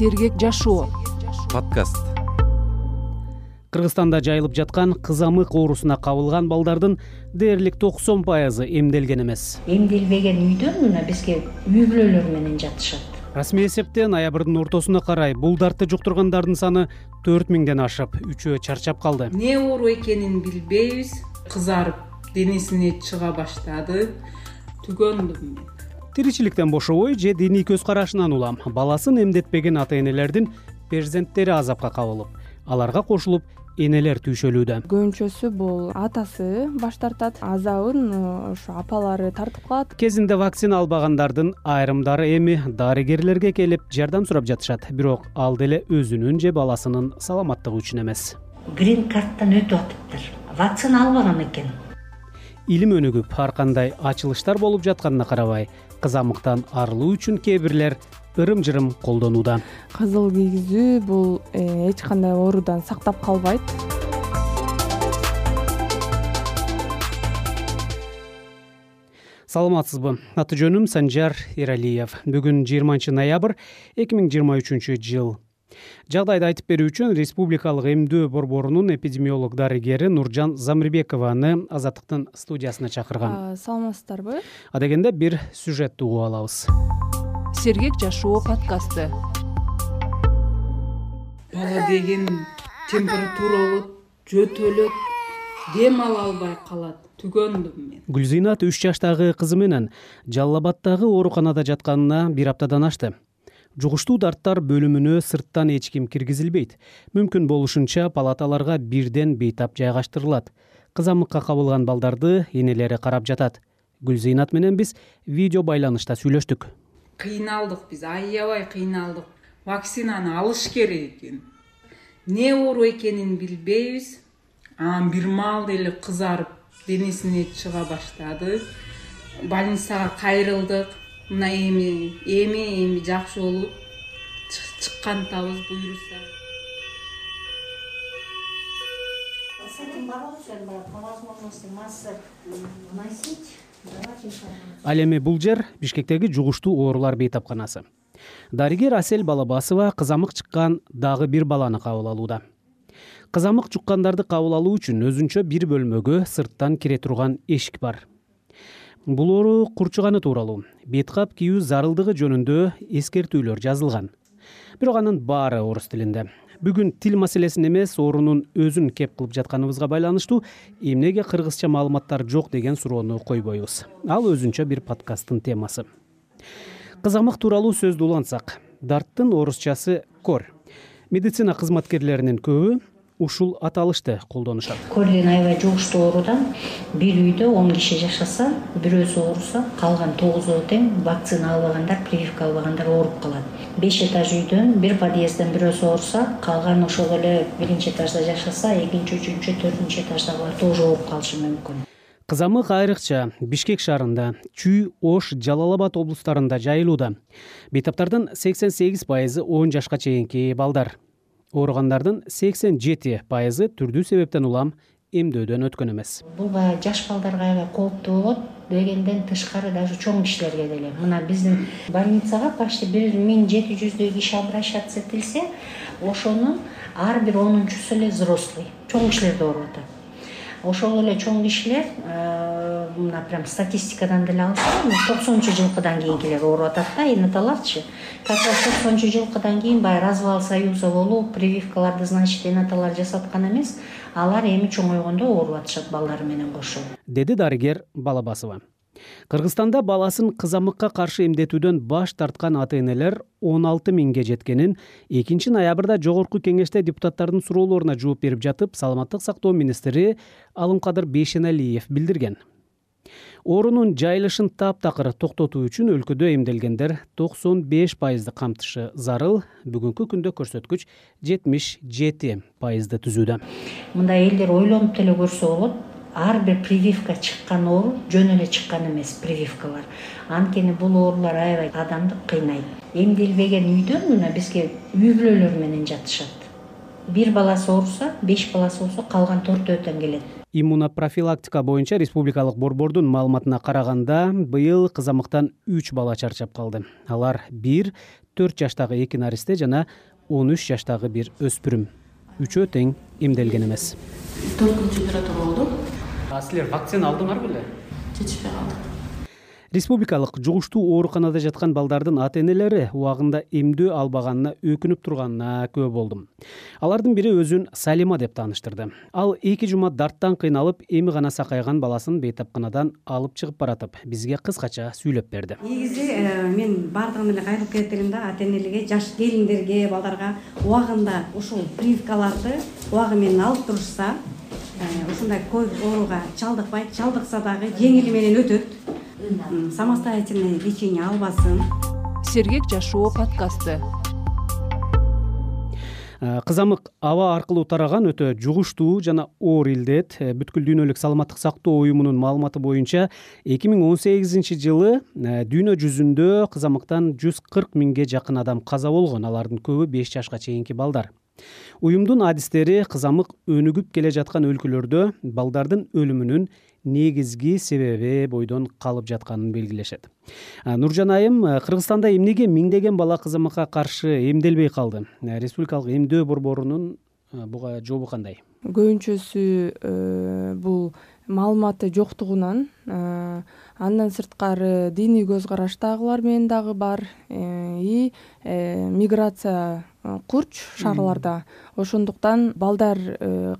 сергек жашоо подкаст. Кыргызстанда жайылып жаткан кызамык оорусуна кабылган балдардын дээрлик токсон пайызы эмделген эмес. Эмделбеген үйдөн мына бизге үй бүлөлөр менен жатышат. Расмий эсепте ноябрдын ортосуна карай бул дартты жуктургандардын саны төрт миңден ашып үчөө чарчап калды. Эмне оору экенин билбейбиз. Кызарып денесине чыга баштады. Түгөндөм мен тиричиликтен бошобой же диний көз карашынан улам. Баласын эмдетпеген ата энелердин перзенттери азапка кабылып аларга кошулуп энелер түйшөлүүдө. Көбүнчөсү бул атасы баш тартат азабын ошо апалары тартып калат. Кезинде вакцина албагандардын айрымдары эми дарыгерлерге келип жардам сурап жатышат. Бирок ал деле өзүнүн же баласынын саламаттыгы үчүн эмес. Грин карттан өтүп атыптыр. Вакцина албаган экен. Илим өнүгүп ар кандай ачылыштар болуп жатканына карабай кызамыктан арылуу үчүн кээ бирлер ырым жырым колдонууда. Кызыл кийгизүү бул э, эч кандай оорудан сактап калбайт. Саламатсызбы. Аты жөнүм санжар эралиев бүгүн жыйырманчы ноябрь эки миң жыйырма үчүнчү жыл жагдайды айтып берүү үчүн республикалык эмдөө борборунун эпидемиолог дарыгери нуржан замирбекованы азаттыктын студиясына чакыргам саламатсыздарбы? Адегенде бир сюжетти угуп алабыз. Сергек жашоо подкасты. Бала деген температура болот жөтөлөт дем ала албай калат. Түгөндөм мен. Гүлзыйнат үч жаштагы кызы менен жалал абаддагы ооруканада жатканына бир аптадан ашты жугуштуу дарттар бөлүмүнө сырттан эч ким киргизилбейт. Мүмкүн болушунча палаталарга бирден бейтап жайгаштырылат. Кызамыкка кабылган балдарды энелери карап жатат. Гүлзыйнат менен биз видео байланышта сүйлөштүк. Кыйналдык биз аябай кыйналдык. Вакцинаны алыш керек экен. Эмне оору экенин билбейбиз. Анан бир маалда эле кызарып денесине чыга баштады. Больницага кайрылдык мына эми эми эми жакшы болуп чыккантабыз буюрса с этим бороться ал эми бул жер бишкектеги жугуштуу оорулар бейтапканасы. Дарыгер асель балабасова кызамык чыккан дагы бир баланы кабыл алууда. Кызамык жуккандарды кабыл алуу үчүн өзүнчө бир бөлмөгө сырттан кире турган эшик бар бул оору курчуганы тууралуу. Бет кап кийүү зарылдыгы жөнүндө эскертүүлөр жазылган. Бирок анын баары орус тилинде. Бүгүн тил маселесин эмес оорунун өзүн кеп кылып жатканыбызга байланыштуу эмнеге кыргызча маалыматтар жок деген суроону койбойбуз. Ал өзүнчө бир подкасттын темасы. Кызамык тууралуу сөздү улантсак. Дарттын орусчасы корь медицина кызматкерлеринин көбү ушул аталышты колдонушат. Деген аябай жугуштуу оорудан бир үйдө он киши жашаса бирөөсү ооруса калган тогузоо тең вакцина албагандар прививка албагандар ооруп калат. Беш этаж үйдөн бир подъездден бирөөсү ооруса калган ошол эле биринчи этажда жашаса экинчи үчүнчү төртүнчү этаждагылар тоже ооруп калышы мүмкүн. Кызамык айрыкча бишкек шаарында чүй ош жалал абад облустарында жайылууда. Бейтаптардын сексен сегиз пайызы он жашка чейинки балдар ооругандардын сексен жети пайызы түрдүү себептен улам эмдөөдөн өткөн эмес. Бул баягы жаш балдарга аябай кооптуу болот дегенден тышкары даже чоң кишилерге деле. Мына биздин больницага почти бир миң жети жүздөй киши обращаться этилсе ошонун ар бир онунчусу эле взрослый. Чоң кишилерде ооруп атат ошол эле чоң кишилер э, мына прям статистикадан деле алсак токсонунчу жылкыдан кийинкилер ооруп атат да как раз токсонунчу жылкыдан кийин баягы развал союза болуп прививкаларды значит энаталар жасаткан эмес. Алар эми чоңойгондо ооруп атышат балдары менен кошо. Деди дарыгер балабасова кыргызстанда баласын кызамыкка каршы эмдетүүдөн баш тарткан ата энелер он алты миңге жеткенин экинчи ноябрда жогорку кеңеште депутаттардын суроолоруна жооп берип жатып саламаттык сактоо министри алымкадыр бейшеналиев билдирген. Оорунун жайылышын таптакыр токтотуу үчүн өлкөдө эмделгендер токсон беш пайызды камтышы зарыл бүгүнкү күндө көрсөткүч жетимиш жети пайызды түзүүдө. Мындай элдер ойлонуп деле көрсө болот ар бир прививка чыккан оору жөн эле чыккан эмес прививкалар. Анткени бул оорулар аябай адамды кыйнайт. Эмделбеген үйдөн мына бизге үй бүлөлөр менен жатышат. Бир баласы ооруса беш баласы болсо калган төртөө тең келет. Иммунопрофилактика боюнча республикалык борбордун маалыматына караганда быйыл кызамыктан үч бала чарчап калды. Алар бир төрт жаштагы эки наристе жана он үч жаштагы бир өспүрүм. Үчөө тең эмделген эмес. Төрткүнчү температура болду а силер вакцина алдыңар беле жетишпей калдык республикалык жугуштуу ооруканада жаткан балдардын ата энелери убагында эмдөө албаганына өкүнүп турганына күбө болдум. Алардын бири өзүн салима деп тааныштырды. Ал эки жума дарттан кыйналып эми гана сакайган баласын бейтапканадан алып чыгып баратып бизге кыскача сүйлөп берди. Негизи э, мен баардыгына эле кайрылып келет элем да ата энелерге жаш келиндерге балдарга убагында ушул прививкаларды убагы менен алып турушса ушундай ковид ооруга чалдыкпайт чалдыкса дагы жеңили менен өтөт. Самостоятельный лечение албасын. Сергек жашоо подкасты. Э, кызамык аба аркылуу тараган өтө жугуштуу жана оор илдет э, бүткүл дүйнөлүк саламаттык сактоо уюмунун маалыматы боюнча эки миң он сегизинчи жылы э, дүйнө жүзүндө кызамыктан жүз кырк миңге жакын адам каза болгон. Алардын көбү беш жашка чейинки балдар уюмдун адистери кызамык өнүгүп келе жаткан өлкөлөрдө балдардын өлүмүнүн негизги себеби бойдон калып жатканын белгилешет. Нуржан айым кыргызстанда эмнеге миңдеген бала кызамыкка каршы эмделбей калды? Республикалык эмдөө борборунун буга жообу кандай? Көбүнчөсү э, бул маалыматы жоктугунан э, андан сырткары диний көз караштагылар менен дагы бар э, и миграция курч шаарларда ошондуктан балдар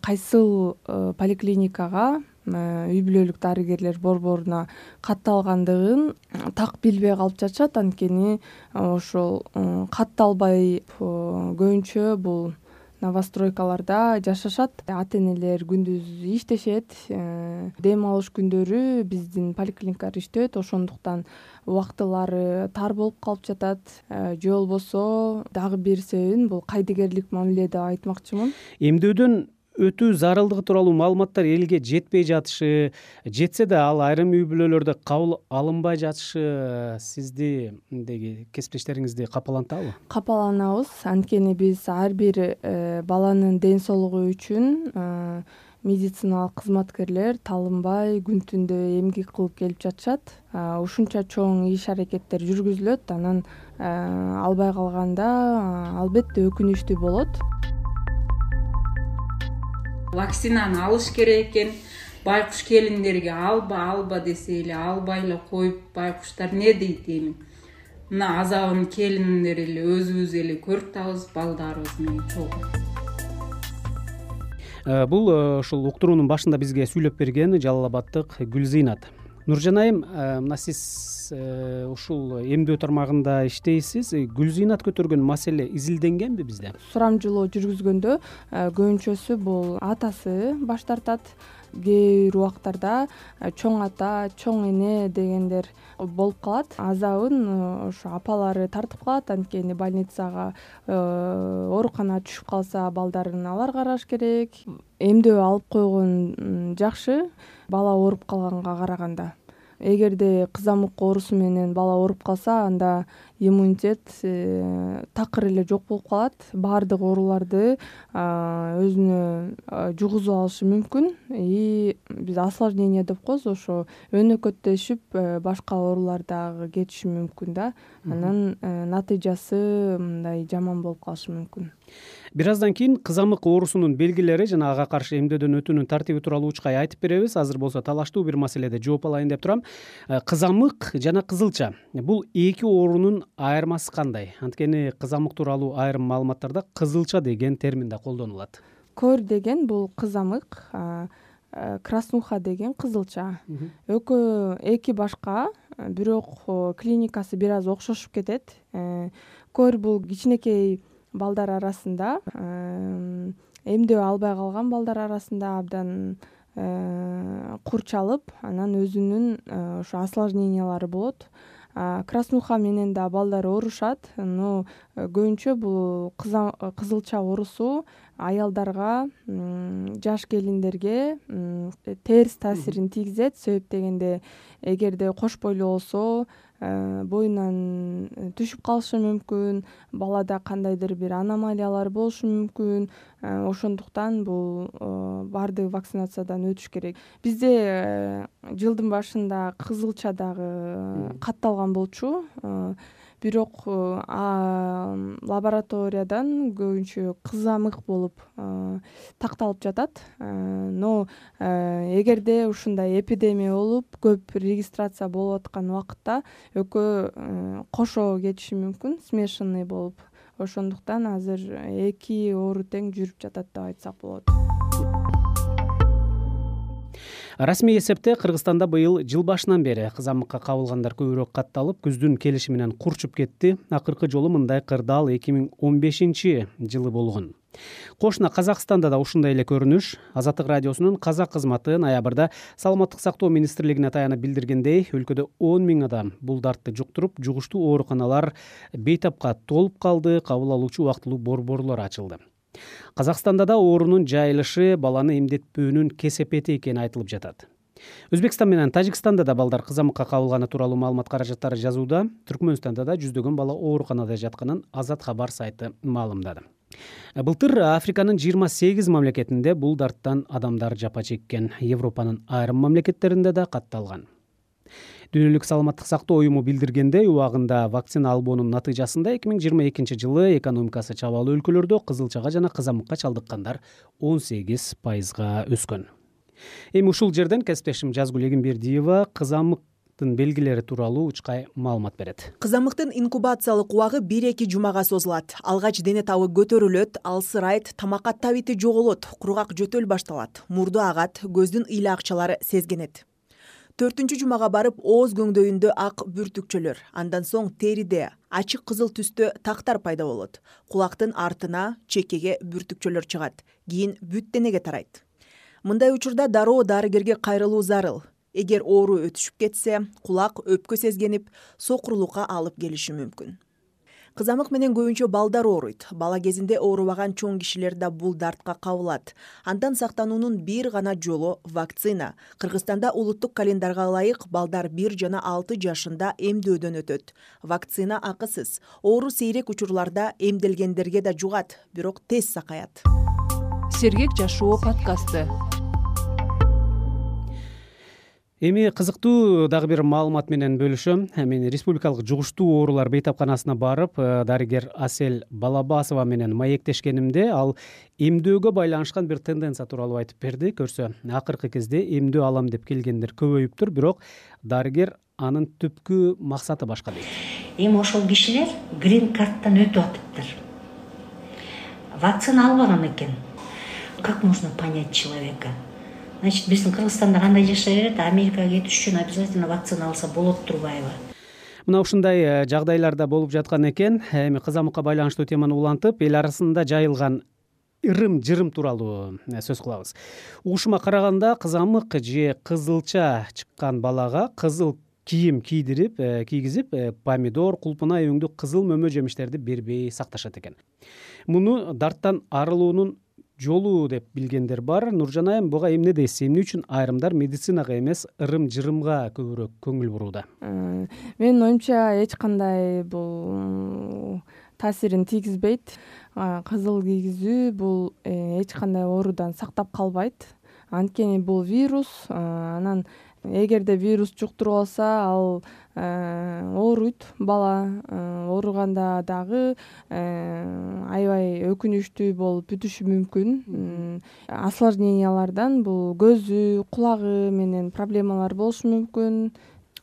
кайсыл поликлиникага Э, үй бүлөлүк дарыгерлер борборуна катталгандыгын так билбей калып жатышат. Анткени э, ошол э, катталбай көбүнчө бул новостройкаларда жашашат. Ата энелер күндүз иштешет дем алыш күндөрү биздин поликлиникалар иштебейт ошондуктан убактылары тар болуп калып жатат. Же болбосо дагы бир себебин бул кайдыгерлик мамиле деп айтмакчымын. Эмдөөдөн өтүү зарылдыгы тууралуу маалыматтар элге жетпей жатышы жетсе да ал айрым үй бүлөлөрдө кабыл алынбай жатышы сизди мындеги кесиптештериңизди капалантабы? Капаланабыз. Анткени биз ар бир э, баланын ден соолугу үчүн э, медициналык кызматкерлер талынбай күн түндө эмгек кылып келип жатышат. Ушунча чоң иш аракеттер жүргүзүлөт. Анан э, албай калганда албетте өкүнүчтүү болот вакцинаны алыш керек экен. Байкуш келиндерге алба алба десе эле албай эле коюп байкуштар эмне дейт эми? Мына азабын келиндер эле өзүбүз эле көрүп атабыз балдарыбыз менен чогуу. Э, бул э, ушул уктуруунун башында бизге сүйлөп берген жалал абадтык гүлзыйнат нуржан айым э, мына сиз ушул эмдөө тармагында иштейсиз. Гүлзыйнат көтөргөн маселе изилденгенби бизде? Сурамжылоо жүргүзгөндө көбүнчөсү бул атасы баш тартат. Кээ бир убактарда чоң ата чоң эне дегендер болуп калат. Азабын ошо апалары тартып калат. Анткени больницага ооруканага түшүп калса балдарын алар караш керек. Эмдөө алып койгон жакшы бала ооруп калганга караганда эгерде кызамык оорусу менен бала ооруп калса анда иммунитет э, такыр эле жок болуп калат. Баардык ооруларды өзүнө жугузуп алышы мүмкүн. И биз осложнение деп коебуз. Ошо өнөкөттөшүп э, башка оорулар дагы кетиши мүмкүн да. Анан э, натыйжасы мындай жаман болуп калышы мүмкүн. Бир аздан кийин кызамык оорусунун белгилери жана ага каршы эмдөөдөн өтүүнүн тартиби тууралуу учкай айтып беребиз. Азыр болсо талаштуу бир маселеде жооп алайын деп турам. Кызамык жана кызылча. Бул эки оорунун айырмасы кандай анткени кызамык тууралуу айрым маалыматтарда кызылча деген термин да колдонулат. Көр деген бул кызамык э, краснуха деген кызылча. Экөө эки башка бирок клиникасы бир аз окшошуп кетет. Э, көр бул кичинекей балдар арасында эмдөө албай калган балдар арасында абдан э, курчалып анан өзүнүн э, ошо осложнениялары болот краснуха менен да балдар оорушат но э, көбүнчө бул кызылча оорусу аялдарга жаш келиндерге терс таасирин тийгизет. Себеп дегенде эгерде кош бойлуу болсо боюнан түшүп калышы мүмкүн балада кандайдыр бир аномалиялар болушу мүмкүн. Ошондуктан бул баардыгы вакцинациядан өтүш керек. Бизде жылдын башында кызылча дагы катталган болчу бирок э, лабораториядан көбүнчө кызамык болуп э, такталып жатат. Э, но эгерде ушундай эпидемия болуп көп регистрация болуп аткан убакытта экөө кошо кетиши мүмкүн смешанный болуп. Ошондуктан азыр эки оору тең жүрүп жатат деп айтсак болот расмий эсепте кыргызстанда быйыл жыл башынан бери кызамыкка кабылгандар көбүрөөк катталып күздүн келиши менен курчуп кетти. Акыркы жолу мындай кырдаал эки миң он бешинчи жылы болгон. Кошуна казакстанда да ушундай эле көрүнүш. Азаттык радиосунун казак кызматы ноябрда саламаттык сактоо министрлигине таянып билдиргендей өлкөдө он миң адам бул дартты жуктуруп жугуштуу ооруканалар бейтапка толуп калды. Кабыл алуучу убактылуу борборлор ачылды казакстанда да оорунун жайылышы баланы эмдетпөөнүн кесепети экени айтылып жатат. Өзбекстан менен тажикстанда да балдар кызамыкка кабылганы тууралуу маалымат каражаттары жазууда түркмөнстанда да жүздөгөн бала ооруканада жатканын азат кабар сайты маалымдады. Былтыр африканын жыйырма сегиз мамлекетинде бул дарттан адамдар жапа чеккен. Европанын айрым мамлекеттеринде да катталган дүйнөлүк саламаттык сактоо уюму билдиргендей убагында вакцина албоонун натыйжасында эки миң жыйырма экинчи жылы экономикасы чабалуу өлкөлөрдө кызылчага жана кызамыкка чалдыккандар он сегиз пайызга өскөн. Эми ушул жерден кесиптешим жазгүл эгембердиева кызамыктын белгилери тууралуу учкай маалымат берет. Кызамыктын инкубациялык убагы бир эки жумага созулат. Алгач дене табы көтөрүлөт алсырайт тамакка табити жоголот кургак жөтөл башталат. Мурду агат көздүн ыйла акчалары сезгенет төртүнчү жумага барып ооз көңдөйүндө ак бүртүкчөлөр андан соң териде ачык кызыл түстө тактар пайда болот. Кулактын артына чекеге бүртүкчөлөр чыгат кийин бүт денеге тарайт. Мындай учурда дароо дарыгерге кайрылуу зарыл. Эгер оору өтүшүп кетсе кулак өпкө сезгенип сокурлукка алып келиши мүмкүн кызамык менен көбүнчө балдар ооруйт. Бала кезинде оорубаган чоң кишилер да бул дартка кабылат. Андан сактануунун бир гана жолу вакцина. Кыргызстанда улуттук календарга ылайык балдар бир жана алты жашында эмдөөдөн өтөт. Вакцина акысыз. Оору сейрек учурларда эмделгендерге да жугат. Бирок тез сакаят. Сергек жашоо подкасты эми кызыктуу дагы бир маалымат менен бөлүшөм. Мен республикалык жугуштуу оорулар бейтапканасына барып э, дарыгер асель балабасова менен маектешкенимде ал эмдөөгө байланышкан бир тенденция тууралуу айтып берди. Көрсө акыркы кезде эмдөө алам деп келгендер көбөйүптүр бирок дарыгер анын түпкү максаты башка дейт. Эми ошол кишилер грин карттан өтүп атыптыр. Вакцина албаган экен. Как можно понять человека значит биздин кыргызстанда кандай жашай берет? Америкага кетиш үчүн обязательно вакцина алса болот турбайбы мына ушундай э, жагдайлар да болуп жаткан экен. Эми кызамыкка байланыштуу теманы улантып эл арасында жайылган ырым жырым тууралуу э, сөз кылабыз. Угушума караганда кызамык же кызылча чыккан балага кызыл кийим кийдирип э, кийгизип помидор кулпунай өңдүү кызыл мөмө жемиштерди бербей сакташат экен. Муну дарттан арылуунун жолу деп билгендер бар. Нуржан айым буга эмне дейсиз? Эмне үчүн айрымдар медицинага эмес ырым жырымга көбүрөөк көңүл бурууда? Э, менин оюмча эч кандай бул таасирин тийгизбейт. Кызыл кийгизүү бул э, эч кандай оорудан сактап калбайт. Анткени бул вирус анан эгерде вирус жуктуруп алса ал э, ооруйт бала э, ооруганда дагы э, аябай өкүнүчтүү болуп бүтүшү мүмкүн. Осложнениялардан бул көзү кулагы менен проблемалар болушу мүмкүн.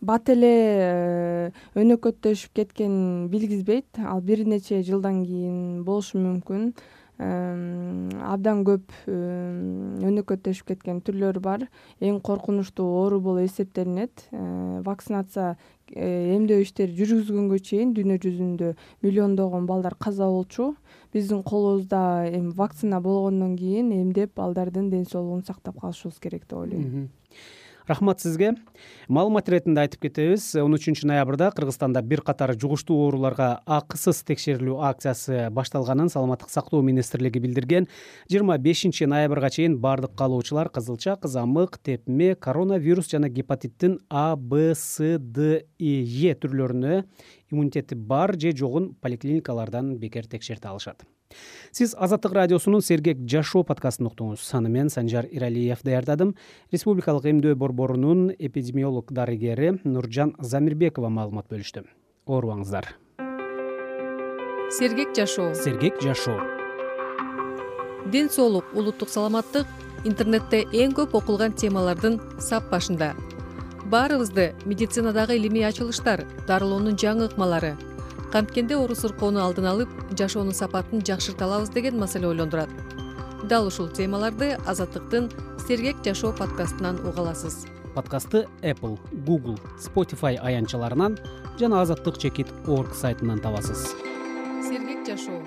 Бат эле өнөкөттөшүп кеткенин билгизбейт ал бир нече жылдан кийин болушу мүмкүн абдан көп өнөкөттөшүп кеткен түрлөрү бар. Эң коркунучтуу оору болуп эсептелинет. Э, вакцинация э, эмдөө иштери жүргүзүлгөнгө чейин дүйнө жүзүндө миллиондогон балдар каза болчу. Биздин колубузда эми вакцина болгондон кийин эмдеп балдардын ден соолугун сактап калышыбыз керек деп ойлойм рахмат сизге. Маалымат иретинде айтып кетебиз он үчүнчү ноябрда кыргызстанда бир катар жугуштуу ооруларга акысыз текшерилүү акциясы башталганын саламаттык сактоо министрлиги билдирген жыйырма бешинчи ноябрга чейин баардык каалоочулар кызылча кызамык тепме коронавирус жана гепатиттин а б с д и е түрлөрүнө иммунитети бар же жогун поликлиникалардан бекер текшерте алышат сиз азаттык радиосунун сергек жашоо подкастын уктуңуз аны мен санжар иралиев даярдадым. Республикалык эмдөө борборунун эпидемиолог дарыгери нуржан замирбекова маалымат бөлүштү. Оорубаңыздар. Сергек жашоо. Сергек жашоо. Ден соолук улуттук саламаттык интернетте эң көп окулган темалардын сап башында. Баарыбызды медицинадагы илимий ачылыштар дарылоонун жаңы ыкмалары канткенде оору сыркоону алдын алып жашоонун сапатын жакшырта алабыз деген маселе ойлондурат. Дал ушул темаларды азаттыктын сергек жашоо подкастынан уга аласыз подкастты apple google spotify аянтчаларынан жана азаттык чекит орг сайтынан табасыз. Сергек жашоо